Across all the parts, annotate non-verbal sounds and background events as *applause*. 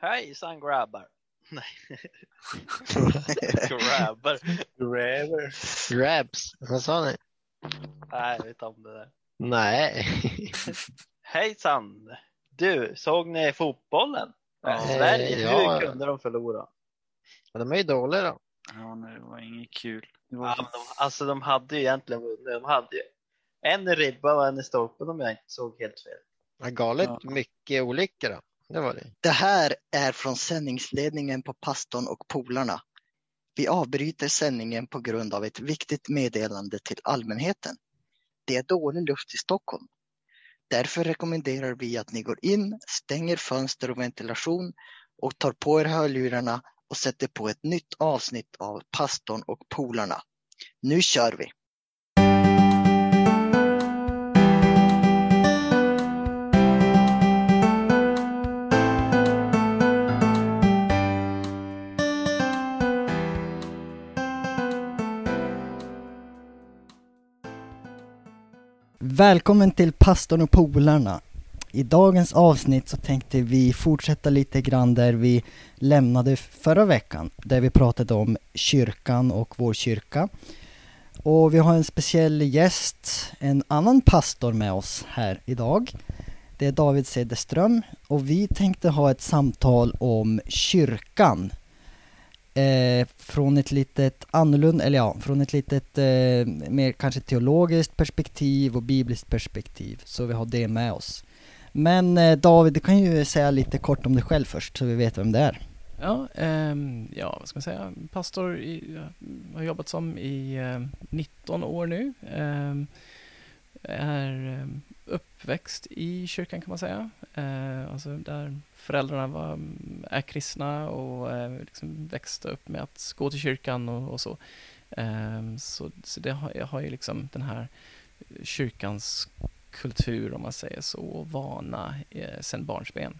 Hejsan grabbar! *laughs* Nej. grabbar. Grabber. Grabs, vad sa ni? Nej, vet inte om det där. Nej. *laughs* Hejsan! Du, såg ni fotbollen? Ja. Sverige, Ja. hur kunde de förlora? De är ju dåliga då. Ja, nej, det var inget kul. Det var Ja, de, alltså de hade ju egentligen vunnit. De hade ju en i ribba och en i stolpen om jag inte såg helt fel. Ja, galet Ja. mycket olyckor då. Det var det. Det här är från sändningsledningen på Pastorn och Polarna. Vi avbryter sändningen på grund av ett viktigt meddelande till allmänheten. Det är dålig luft i Stockholm. Därför rekommenderar vi att ni går in, stänger fönster och ventilation och tar på er hörlurarna och sätter på ett nytt avsnitt av Pastorn och Polarna. Nu kör vi! Välkommen till Pastorn och Polarna. I dagens avsnitt så tänkte vi fortsätta lite grann där vi lämnade förra veckan. Där vi pratade om kyrkan och vår kyrka. Och vi har en speciell gäst, en annan pastor med oss här idag. Det är David Cederström och vi tänkte ha ett samtal om kyrkan. Eh, från ett litet annorlunda, eller ja, från ett litet eh, mer kanske teologiskt perspektiv och bibliskt perspektiv. Så vi har det med oss. Men eh, David, du kan ju säga lite kort om dig själv först så vi vet vem det är. Ja, ehm, ja, vad ska man säga? Pastor i, jag har jobbat som i eh, 19 år nu. Ehm, är eh, uppväxt i kyrkan kan man säga. Eh, alltså där föräldrarna var, mm, är kristna och eh, liksom växte upp med att gå till kyrkan och, och så. Ehm, så. Så det har, jag har ju liksom den här kyrkans kultur om man säger så, och vana eh, sedan barnsben.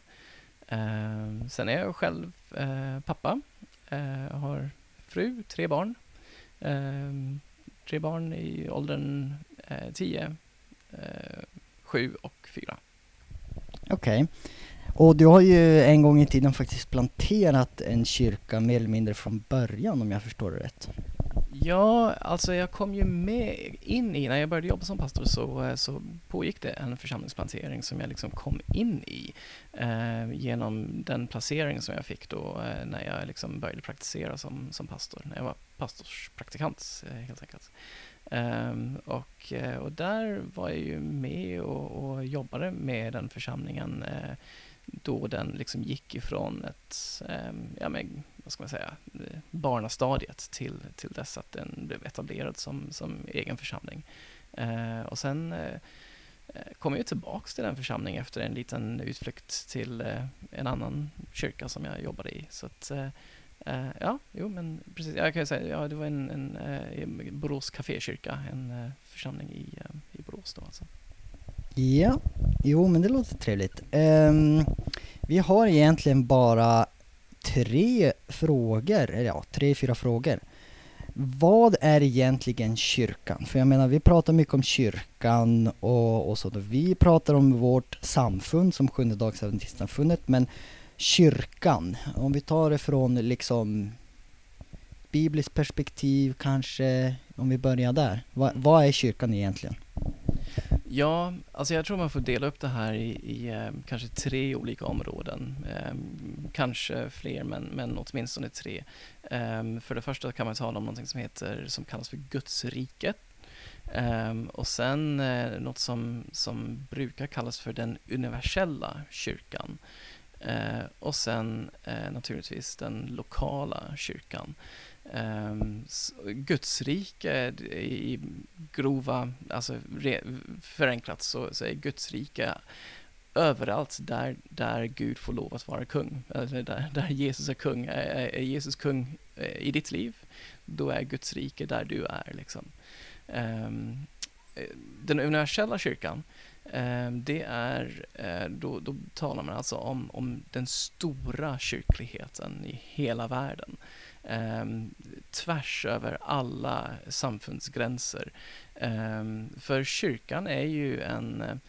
Eh, sen är jag själv eh, pappa. Eh, jag har fru, tre barn. Ehm, tre barn i åldern 10, 7 och 4. Okej. Och du har ju en gång i tiden faktiskt planterat en kyrka mer eller mindre från början om jag förstår det rätt. Ja, alltså jag kom ju med in i, när jag började jobba som pastor så, eh, så pågick det en församlingsplantering som jag liksom kom in i eh, genom den placering som jag fick då eh, när jag liksom började praktisera som, som pastor, när jag var pastorspraktikant eh, helt enkelt. Um, och, eh, och där var jag ju med och, och jobbade med den församlingen uh, då den liksom gick ifrån ett, um, ja men, vad ska man säga, barnastadiet till, till dess att den blev etablerad som, som egen församling. Uh, och sen uh, kom jag tillbaks till den församlingen efter en liten utflykt till en annan kyrka som jag jobbade i. Så att, Uh, ja, jo men precis, jag kan ju säga, ja det var en, en eh, Borås kafékyrka, en eh, församling i, eh, i Borås då alltså. Ja, jo men det låter trevligt. Um, vi har egentligen bara tre frågor, eller ja, tre, fyra frågor. Vad är egentligen kyrkan? För jag menar, vi pratar mycket om kyrkan och, och så. Då. Vi pratar om vårt samfund som Sjundedagsadventistsamfundet, men kyrkan, om vi tar det från liksom bibliskt perspektiv kanske, om vi börjar där. Va, vad är kyrkan egentligen? Ja, alltså jag tror man får dela upp det här i, i eh, kanske tre olika områden. Eh, kanske fler, men, men åtminstone tre. Eh, för det första kan man tala om något som heter, som kallas för Gudsriket. Eh, och sen eh, något som, som brukar kallas för den universella kyrkan. Eh, och sen eh, naturligtvis den lokala kyrkan. Eh, Gudsrike i grova, alltså re, förenklat så, så är Gudsrike överallt där, där Gud får lov att vara kung, eller där, där Jesus är kung. Är, är Jesus kung eh, i ditt liv, då är Guds rike där du är. Liksom. Ehm, eh, den universella kyrkan, Ehm, det är, eh, då, då talar man alltså om, om den stora kyrkligheten i hela världen um, tvärs över alla samfundsgränser. Um, för kyrkan är ju en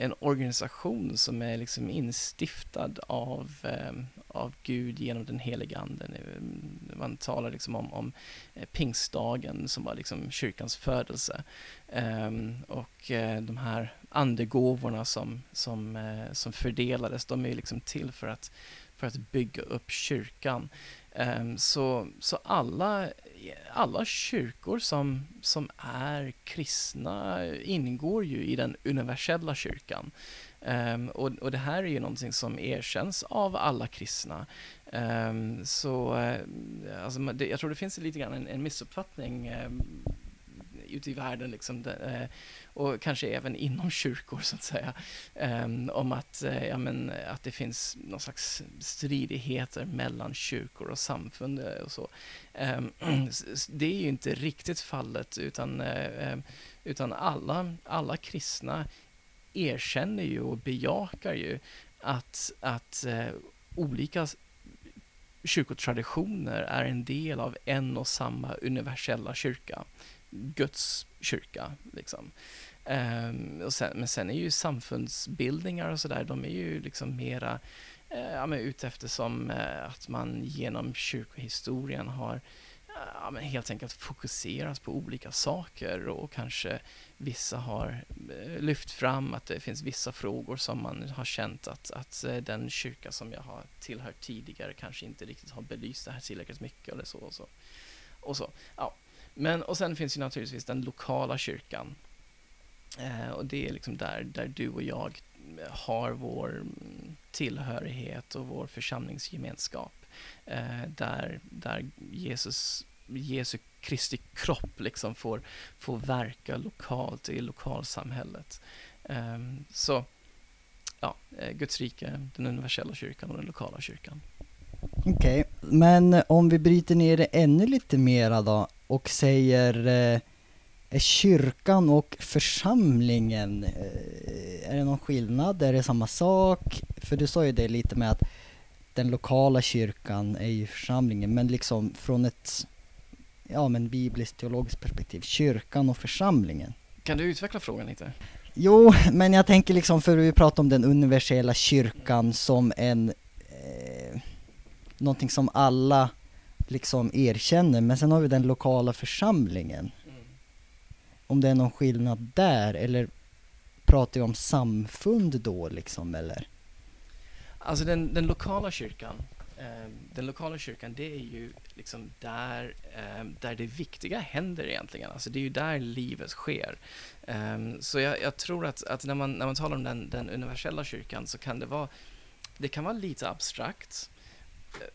en organisation som är liksom instiftad av, av Gud genom den heliga anden. Man talar liksom om, om eh, pingstdagen som var liksom kyrkans födelse. Och eh, de här andegåvorna som, som, eh, som fördelades, de är liksom till för att, för att bygga upp kyrkan. Ehm, så, så alla, alla kyrkor som, som är kristna ingår ju i den universella kyrkan. Um, och, och det här är ju någonting som erkänns av alla kristna. Um, så uh, alltså, det, jag tror det finns lite grann en, en missuppfattning um, ute i världen, liksom, eh, och kanske även inom kyrkor så att säga, um, om att, eh, ja, men, att det finns någon slags stridigheter mellan kyrkor och samfund eh, och så. *clears throat* Um, det är ju inte riktigt fallet, utan, ehm, utan alla, alla kristna erkänner ju och bejakar ju att, att uh, olika kyrkotraditioner är en del av en och samma universella kyrka. Guds kyrka. Liksom. Um, och sen, men sen är ju samfundsbildningar och sådär, de är ju liksom mera uh, ja, men ute eftersom uh, eh, att man genom kyrkohistorien har eh, ja, men helt enkelt fokuserat på olika saker och kanske vissa har lyft fram att det finns vissa frågor som man har känt att, att den kyrka som jag har tillhört tidigare kanske inte riktigt har belyst det här tillräckligt mycket eller så och så. Och så. Ja. Men, och sen finns ju naturligtvis den lokala kyrkan. Eh, och det är liksom där, där du och jag eh, har vår mm, tillhörighet och vår församlingsgemenskap. Eh, där, där Jesus, Jesu Kristi kropp liksom får, får verka lokalt i lokalsamhället. Eh, så, ja, eh, Guds rike, den universella kyrkan och den lokala kyrkan. Okej, okay. men om vi bryter ner det ännu lite mera då och säger eh, är kyrkan och församlingen, eh, är det någon skillnad? Är det samma sak? För du sa ju det lite med att den lokala kyrkan är ju församlingen, men liksom från ett ja, men bibliskt teologiskt perspektiv, kyrkan och församlingen. Kan du utveckla frågan lite? Jo, men jag tänker liksom, för vi pratar om den universella kyrkan som en, eh, någonting som alla liksom erkänner, men sen har vi den lokala församlingen. Mm. Om det är någon skillnad där, eller pratar vi om samfund då liksom, eller? Alltså den, den lokala kyrkan, eh, den lokala kyrkan, det är ju liksom där, eh, där det viktiga händer egentligen. Alltså det är ju där livet sker. Eh, så jag, jag, tror att, att när, man, när man talar om den, den universella kyrkan så kan det vara, det kan vara lite abstrakt.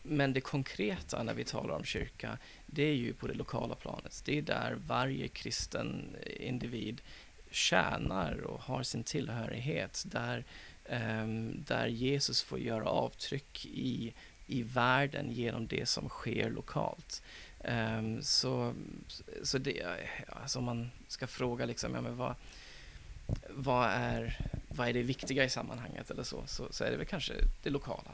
Men det konkreta när vi talar om kyrka, det är ju på det lokala planet. Det är där varje kristen individ tjänar och har sin tillhörighet. Där, um, där Jesus får göra avtryck i, i världen genom det som sker lokalt. Um, så så det, alltså om man ska fråga liksom, ja, men vad, vad, är, vad är det viktiga i sammanhanget eller så, så, så är det väl kanske det lokala.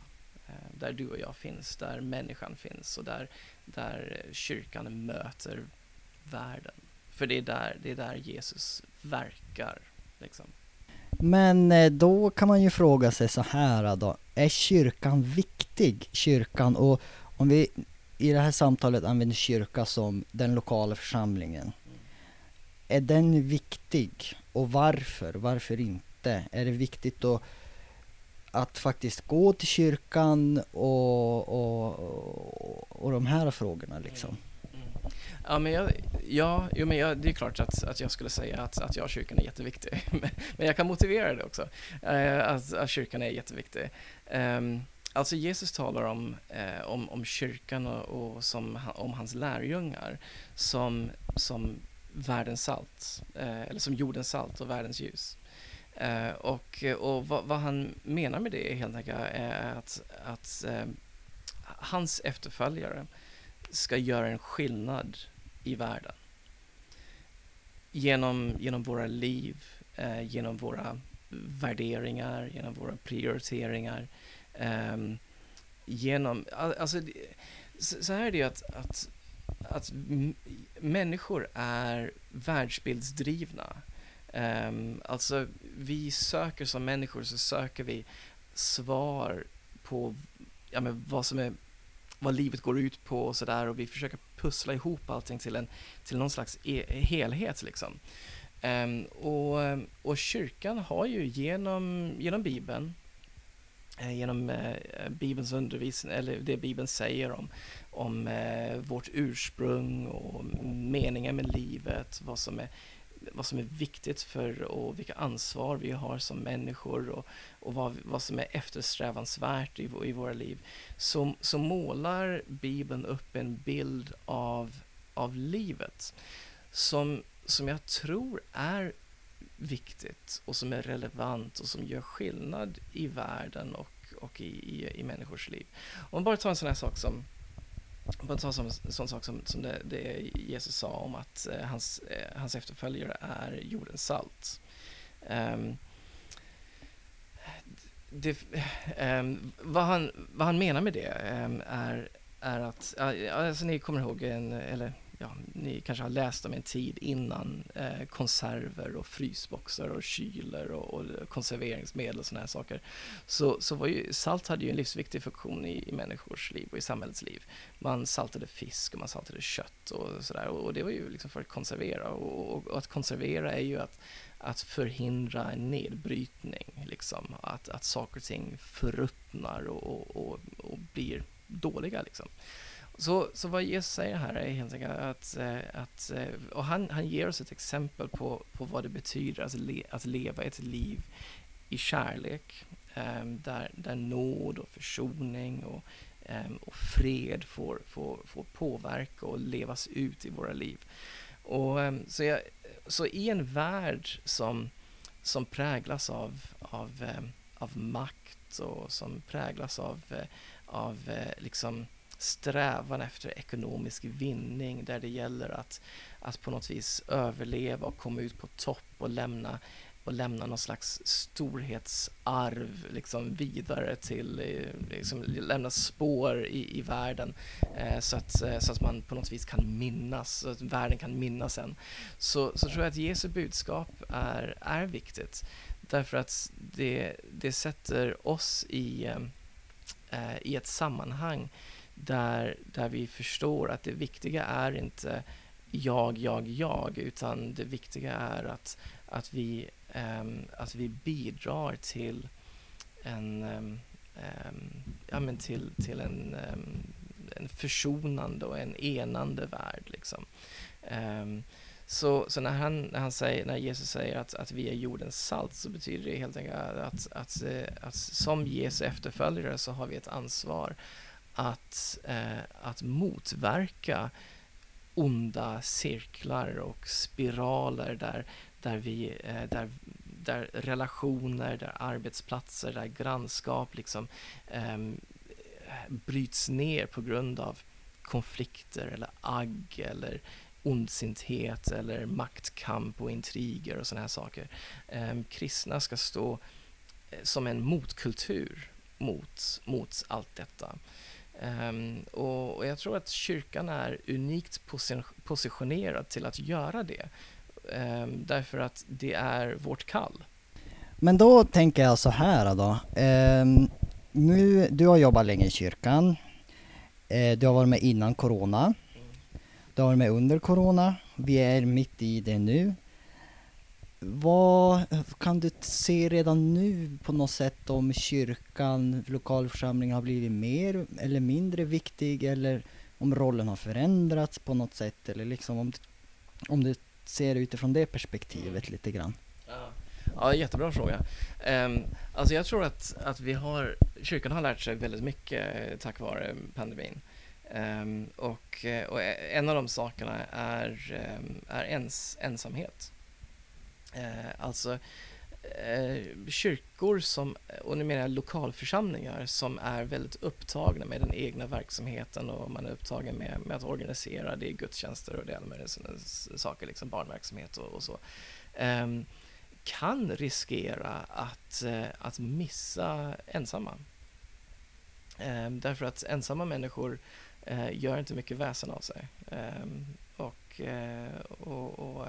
Eh, där du och jag finns, där människan finns och där, där kyrkan möter världen. För det är där, det är där Jesus verkar. Liksom. Men eh, då kan man ju fråga sig så här då, är kyrkan viktig? Kyrkan och om vi i det här samtalet använder kyrka som den lokala församlingen. Mm. Är den viktig? Och varför? Varför inte? Är det viktigt att att faktiskt gå till kyrkan och, och, och, de här frågorna liksom. Mm. Mm. Ja, men, jag, ja jo, men jag, det är klart att, att jag skulle säga att, att jag kyrkan är jätteviktig. *laughs* men jag kan motivera det också, eh, att, att kyrkan är jätteviktig. Um, alltså Jesus talar om, eh, om, om kyrkan och, och som, om hans lärjungar som, som världens salt, eh, eller som jordens salt och världens ljus. Eh, och och vad, vad, han menar med det helt enkelt är att, att eh, hans efterföljare ska göra en skillnad i världen. Genom, genom våra liv, eh, genom våra värderingar, genom våra prioriteringar. Ehm, genom, alltså, så här är det ju att, att, att människor är världsbildsdrivna Um, alltså, vi söker som människor så söker vi svar på ja, men vad som är vad livet går ut på och sådär och vi försöker pussla ihop allting till, en, till någon slags e helhet liksom. Um, och, och kyrkan har ju genom, genom Bibeln, eh, genom eh, Bibelns undervisning, eller det Bibeln säger om, om eh, vårt ursprung och meningen med livet, vad som är vad som är viktigt för och vilka ansvar vi har som människor och, och vad, vad som är eftersträvansvärt i, i våra liv så, så målar Bibeln upp en bild av, av livet som, som jag tror är viktigt och som är relevant och som gör skillnad i världen och, och i, i, i människors liv. Om man bara tar en sån här sak som bara ta som en sån sak som, som det, det, Jesus sa om att eh, hans, eh, hans efterföljare är jordens salt. Um, det, um, vad, han, vad han menar med det um, är, är att, alltså ni kommer ihåg, en, eller ja, ni kanske har läst om en tid innan eh, konserver och frysboxar och kyler och, och konserveringsmedel och sådana här saker. Så, så var ju, salt hade ju en livsviktig funktion i, i människors liv och i samhällets liv. Man saltade fisk och man saltade kött och sådär och det var ju liksom för att konservera och, och, och att konservera är ju att att förhindra en nedbrytning, liksom. att, att saker och ting förruttnar och, och, och blir dåliga. Liksom. Så, så vad Jesus säger här är helt enkelt att, eh, att eh, och han, han ger oss ett exempel på, på vad det betyder att, le, att leva ett liv i kärlek, eh, där, där nåd och försoning och, och fred får, får, får påverka och levas ut i våra liv. Och, så, jag, så i en värld som, som präglas av, av, av makt och som präglas av, av liksom strävan efter ekonomisk vinning där det gäller att, att på något vis överleva och komma ut på topp och lämna och lämna någon slags storhetsarv liksom vidare till, eh, liksom, lämna spår i, i världen eh, så, att, eh, så att man på något vis kan minnas, så att världen kan minnas en. Så, så tror jag att Jesu budskap är, är viktigt därför att det, det sätter oss i, eh, i ett sammanhang där, där vi förstår att det viktiga är inte jag, jag, jag, utan det viktiga är att, att, vi, um, att vi bidrar till en, um, ja, men till, till en, um, en försonande och en enande värld. Liksom. så så när, han, när, han säger, när Jesus säger att, att vi är jordens salt så betyder det helt enkelt att, att, att, eh, att som Jesu efterföljare så har vi ett ansvar att, eh, att motverka onda cirklar och spiraler där, där, vi, eh, där, där relationer, där arbetsplatser, där grannskap liksom eh, bryts ner på grund av konflikter eller agg eller ondsinthet eller maktkamp och intriger och sådana här saker. Eh, kristna ska stå eh, som en motkultur mot, mot allt detta. Um, och, och, jag tror att kyrkan är unikt positionerad till att göra det. Um, därför att det är vårt kall. Men då tänker jag så här då. Um, nu, du har jobbat länge i kyrkan. Uh, du har varit med innan corona. Du har varit med under corona. Vi är mitt i det nu. Vad kan du se redan nu på något sätt om kyrkan, lokalförsamlingen har blivit mer eller mindre viktig eller om rollen har förändrats på något sätt eller liksom om, om du ser utifrån det perspektivet lite grann? Ja, ja jättebra fråga. Um, alltså jag tror att, att vi har, kyrkan har lärt sig väldigt mycket tack vare pandemin. Um, och, och en av de sakerna är, um, är ens, ensamhet. Eh, alltså eh, kyrkor som, och nu menar jag lokalförsamlingar som är väldigt upptagna med den egna verksamheten och man är upptagen med, med att organisera, det är gudstjänster och det är med sådana saker, liksom barnverksamhet och, och så. Eh, kan riskera att, eh, att missa ensamma. Ehm, därför att ensamma människor eh, gör inte mycket väsen av sig. Ehm, och, eh, och, och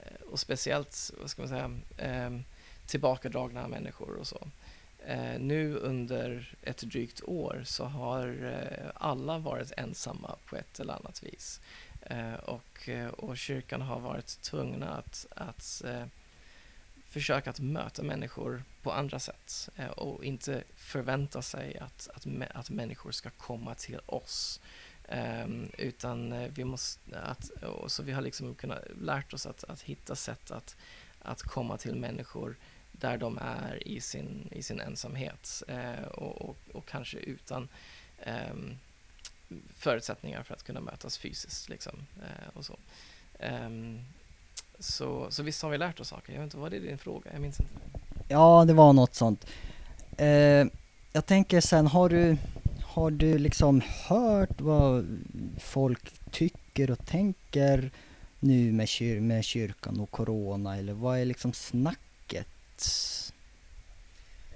Eh, och speciellt, vad ska man säga, eh, tillbakadragna människor och så. Eh, nu under ett drygt år så har eh, alla varit ensamma på ett eller annat vis. Eh, och, eh, och kyrkan har varit tvungna att, att försöka att möta människor på andra sätt och inte förvänta sig att, att, att människor ska komma till oss. Ehm, utan eh, vi måste, att, och så vi har liksom kunnat lärt oss att, att hitta sätt att, att komma till människor där de är i sin, i sin ensamhet eh, och, och, och kanske utan ehm, förutsättningar för att kunna mötas fysiskt. Liksom, eh, och så. Ehm, så, så visst har vi lärt oss saker. Jag vet inte, vad är din fråga? Jag minns inte. Ja, det var något sånt. Eh, jag tänker sen, har du, har du liksom hört vad folk tycker och tänker nu med, kyr med kyrkan och corona eller vad är liksom snacket?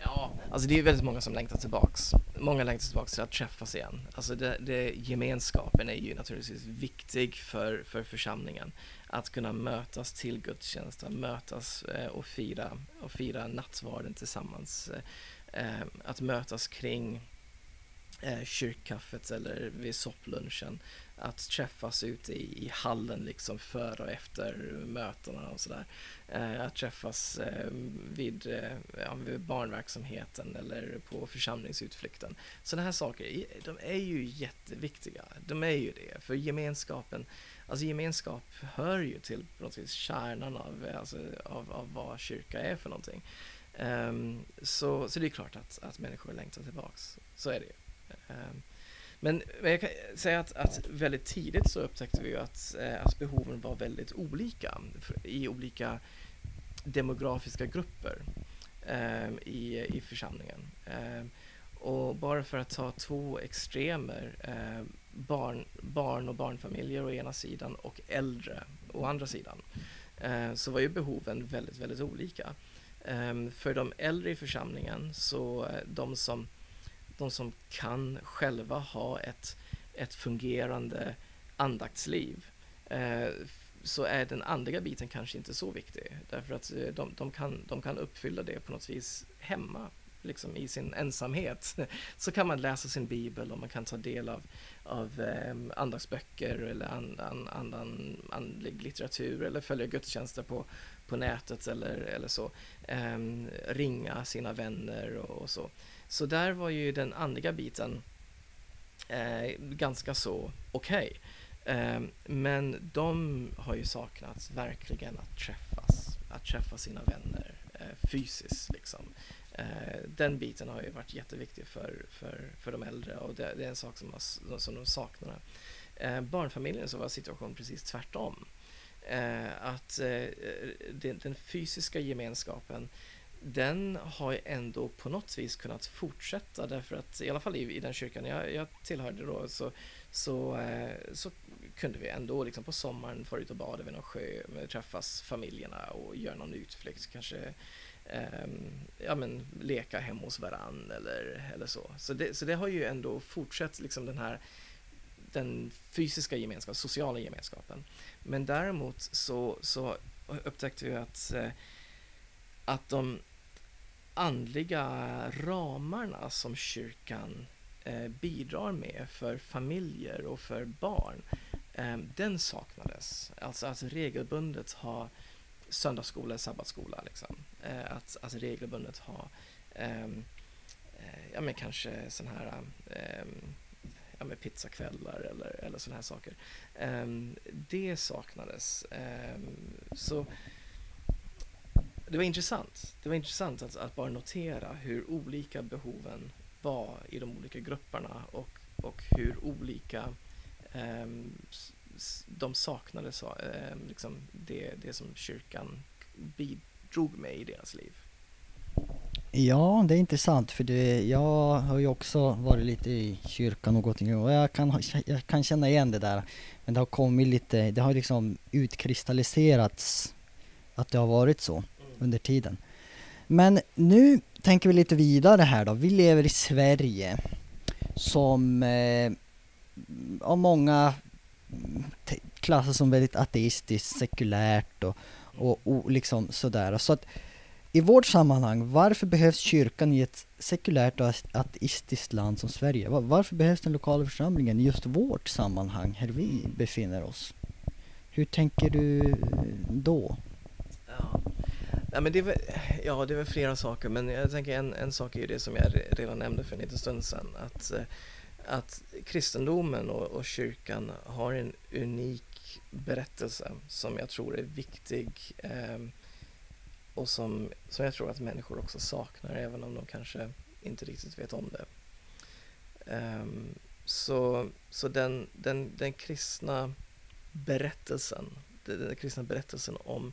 Ja, alltså det är väldigt många som längtar tillbaks. Många längtar tillbaks till att träffas igen. Alltså det, det, gemenskapen är ju naturligtvis viktig för, för församlingen. Att kunna mötas till gudstjänsten, mötas eh, och, fira, och fira nattvarden tillsammans. Eh, eh, att mötas kring eh, kyrkkaffet eller vid sopplunchen. Att träffas ute i, i hallen liksom före och efter mötena och sådär. Eh, att träffas eh, vid, eh, ja, vid barnverksamheten eller på församlingsutflykten. Sådana här saker, de är ju jätteviktiga. De är ju det, för gemenskapen, alltså gemenskap hör ju till på något vis kärnan av, eh, alltså, av, av vad kyrka är för någonting. Um, så, så det är klart att, att människor längtar tillbaks. Så är det ju. Ehm, men men jag kan säga att, att väldigt tidigt så upptäckte vi ju att, eh, att behoven var väldigt olika i olika demografiska grupper eh, i, i församlingen. Eh, och bara för att ta två extremer, eh, barn, barn och barnfamiljer å ena sidan och äldre å andra sidan, eh, så var ju behoven väldigt, väldigt olika. Eh, för de äldre i församlingen, så eh, de som de som kan själva ha ett, ett fungerande andaktsliv eh, så är den andliga biten kanske inte så viktig därför att eh, de, de, kan, de kan uppfylla det på något vis hemma liksom i sin ensamhet *laughs* så kan man läsa sin bibel och man kan ta del av, av eh, andaktsböcker eller an, an, annan andlig litteratur eller följa gudstjänster på, på nätet eller, eller så. Eh, ringa sina vänner och, och så. Så där var ju den andliga biten eh, ganska så okej. Eh, men de har ju saknat verkligen att träffas, att träffa sina vänner eh, fysiskt liksom. Eh, den biten har ju varit jätteviktig för, för, för de äldre och det, det är en sak som, har, som de saknar. Eh, barnfamiljen så var situationen precis tvärtom. Eh, att eh, den, den fysiska gemenskapen den har ju ändå på något vis kunnat fortsätta därför att i alla fall i, i den kyrkan jag, jag tillhörde då så, så, eh, så kunde vi ändå liksom på sommaren fara ut och bada vid någon sjö, eh, träffas familjerna och göra någon utflykt, kanske ehm, ja, men, leka hemma hos varann eller, eller så. Så det, så det har ju ändå fortsatt liksom den här den fysiska gemenskapen, sociala gemenskapen. Men däremot så, så upptäckte vi att, eh, att de andliga ramarna som kyrkan eh, bidrar med för familjer och för barn, eh, den saknades. Alltså att regelbundet ha söndagsskola, sabbatsskola, liksom. eh, att, att regelbundet ha ehm, eh, ja men kanske sån här ehm, ja, med pizzakvällar eller, eller sådana här saker. Ehm, det saknades. Så det var intressant. Det var intressant att, att bara notera hur olika behoven var i de olika grupperna och, och hur olika um, de saknade så, um, ehm, liksom det, det som kyrkan bidrog med i deras liv. Ja, det är intressant för det, jag har ju också varit lite i kyrkan och gått in och jag kan, jag kan känna igen det där. Men det har kommit lite, det har liksom utkristalliserats att det har varit så under tiden. Men nu tänker vi lite vidare här då. Vi lever i Sverige som eh, av många klassas som väldigt ateistiskt, sekulärt och, och, och liksom sådär. Så att i vårt sammanhang, varför behövs kyrkan i ett sekulärt och ateistiskt land som Sverige? Varför behövs den lokala församlingen i just vårt sammanhang, här vi befinner oss? Hur tänker du då? Ja. Men det, är väl, ja, det är väl flera saker, men jag tänker en, en sak är ju det som jag redan nämnde för en liten stund sedan. Att, eh, att kristendomen och, och kyrkan har en unik berättelse som jag tror är viktig eh, och som, som jag tror att människor också saknar även om de kanske inte riktigt vet om det. Eh, så så den, den, den kristna berättelsen, den, den kristna berättelsen om,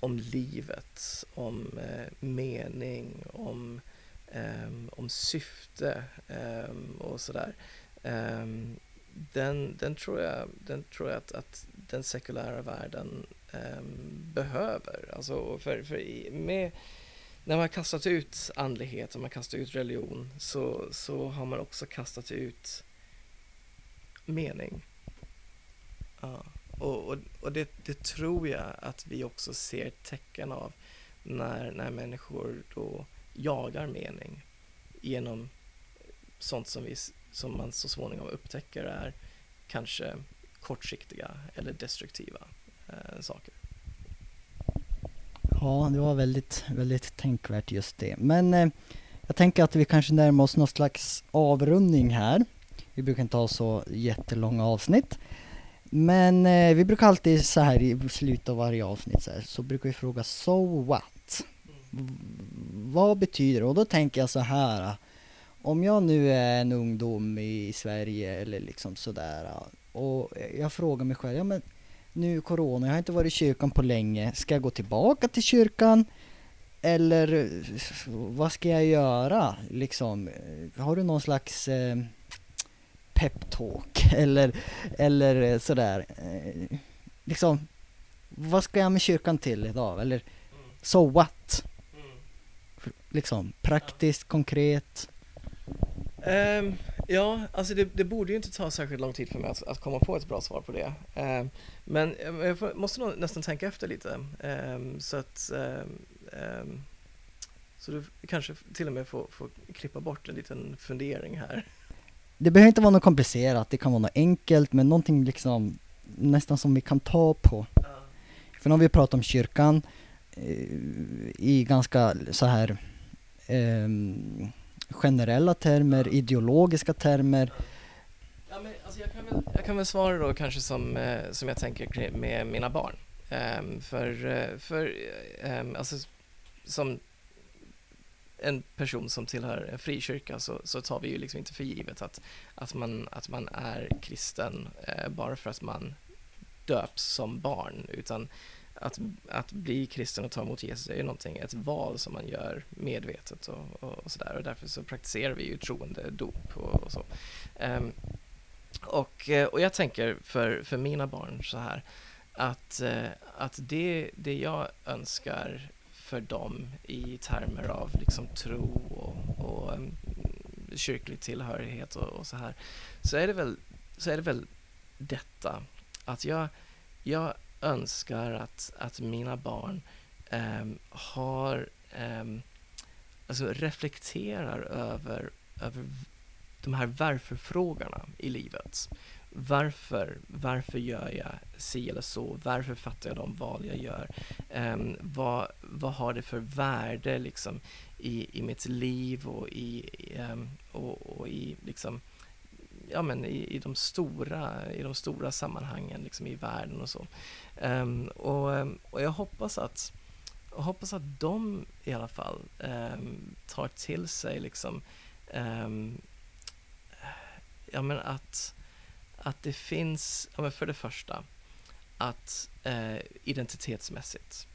om livet, om eh, mening, om, eh, om syfte eh, och sådär. Ehm, den, den tror jag, den tror jag att, att den sekulära världen ehm, behöver. Alltså för, för med, när man har kastat ut andlighet och man kastar ut religion så, så har man också kastat ut mening. Ja. Och, och, och det, det, tror jag att vi också ser tecken av när, när människor då jagar mening genom sånt som, vi, som man så småningom upptäcker är kanske kortsiktiga eller destruktiva eh, saker. Ja, det var väldigt, väldigt tänkvärt just det. Men eh, jag tänker att vi kanske närmar oss någon slags avrundning här. Vi brukar inte ha så jättelånga avsnitt. Men eh, vi brukar alltid så här i slutet av varje avsnitt så, här, så brukar vi fråga So what? V vad betyder det? Och då tänker jag så här. Om jag nu är en ungdom i Sverige eller liksom sådär och jag frågar mig själv, ja men nu corona, jag har inte varit i kyrkan på länge. Ska jag gå tillbaka till kyrkan? Eller vad ska jag göra? Liksom, har du någon slags eh, peptalk eller, eller sådär? Eh, liksom, vad ska jag med kyrkan till idag? Eller so what? Liksom, praktiskt, konkret? Um, Ja, alltså det, det, borde ju inte ta särskilt lång tid för mig att, att komma på ett bra svar på det. Um, men ehm, jag får, måste nog nästan tänka efter lite. Um, så att så du kanske till och med får, får klippa bort en liten fundering här. Det behöver inte vara något komplicerat, det kan vara något enkelt, men någonting liksom nästan som vi kan ta på. För nu har vi pratat om kyrkan eh, i ganska så här ehm, generella termer, ideologiska termer. Ja, men, alltså jag, kan väl, jag kan väl svara då kanske som, eh, som jag tänker med mina barn. Um, för eh, för um, alltså, som en person som tillhör en frikyrka så, så tar vi ju liksom inte för givet att, att, man, att man är kristen eh, bara för att man döps som barn, utan att, att bli kristen och ta emot Jesus är ju någonting, ett val som man gör medvetet och, och, och sådär och därför så praktiserar vi ju troende dop och, och så. Um, och, eh, och jag tänker för, för mina barn så här att, eh, att det, det jag önskar för dem i termer av liksom tro och, och kyrklig tillhörighet och, och, så här så är det väl, så är det väl detta att jag, jag önskar att, att mina barn eh, har, eh, alltså reflekterar över, över de här varför-frågorna i livet. Varför, varför gör jag si eller så? Varför fattar jag de val jag gör? Um, vad, vad har det för värde liksom i, i mitt liv och i, um, och, och, i liksom ja, men i, i, de stora, i de stora sammanhangen liksom i världen och så. Um, och, och jag hoppas att jag hoppas att de i alla fall um, tar till sig liksom um, ja men att, att det finns, ja för det första att eh, identitetsmässigt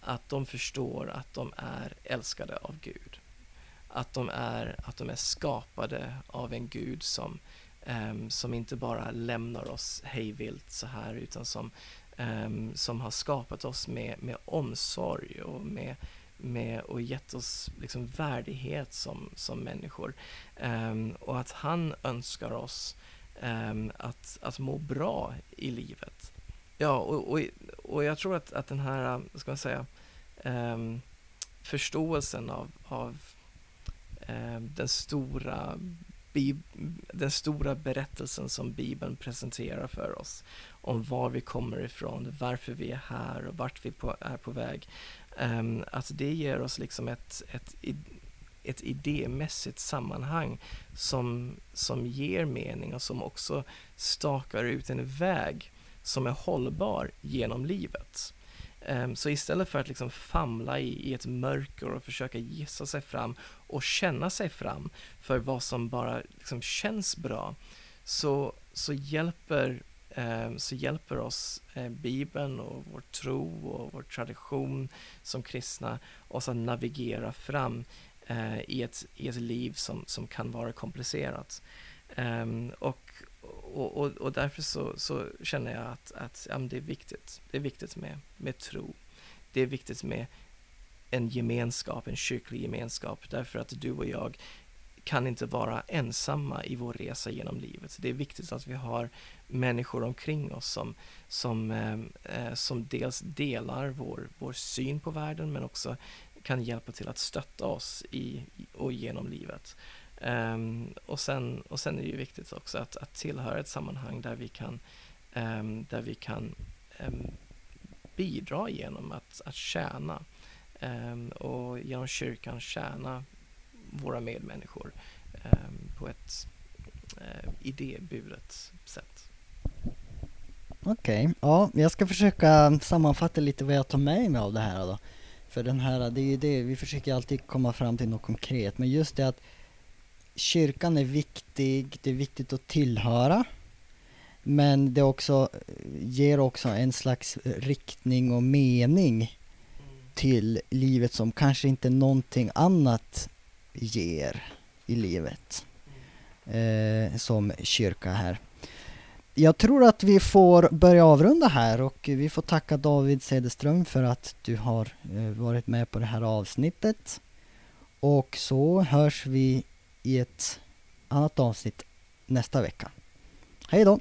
att de förstår att de är älskade av Gud. Att de är, att de är skapade av en Gud som, eh, som inte bara lämnar oss hejvilt så här utan som, eh, som har skapat oss med, med omsorg och med, med och gett oss liksom värdighet som, som människor. Um, och att han önskar oss Ehm, att, att må bra i livet. Ja, och, och, och jag tror att, att den här, vad ska man säga, ehm, förståelsen av, av ehm, den stora den stora berättelsen som Bibeln presenterar för oss om var vi kommer ifrån, varför vi är här och vart vi på, är på väg. Um, att det ger oss liksom ett, ett, ett idémässigt sammanhang som, som ger mening och som också stakar ut en väg som är hållbar genom livet. Ehm, så istället för att liksom famla i, i ett mörker och försöka gissa sig fram och känna sig fram för vad som bara liksom känns bra, så, så, hjälper, ehm, så hjälper oss eh, Bibeln och vår tro och vår tradition som kristna oss att navigera fram eh, i, ett, i ett liv som, som kan vara komplicerat. Um, och, och, och, och, därför så, så, känner jag att, att ja, det är viktigt. Det är viktigt med, med tro. Det är viktigt med en gemenskap, en kyrklig gemenskap, därför att du och jag kan inte vara ensamma i vår resa genom livet. Det är viktigt att vi har människor omkring oss som, som, ehm, eh som dels delar vår, vår syn på världen men också kan hjälpa till att stötta oss i och genom livet. Um, och, sen, och sen är det ju viktigt också att, att tillhöra ett sammanhang där vi kan, um, där vi kan um, bidra genom att, att tjäna och genom kyrkan tjäna våra medmänniskor på ett uh, idéburet sätt. Okej, okay. ja, jag ska försöka sammanfatta lite vad jag tar med mig av det här då. För den här, det är ju det, vi försöker alltid komma fram till något konkret, men just det att kyrkan är viktig, det är viktigt att tillhöra. Men det också, ger också en slags riktning och mening till livet som kanske inte någonting annat ger i livet. Eh, som kyrka här. Jag tror att vi får börja avrunda här och vi får tacka David Cederström för att du har eh, varit med på det här avsnittet. Och så hörs vi i ett annat avsnitt nästa vecka. Hej då!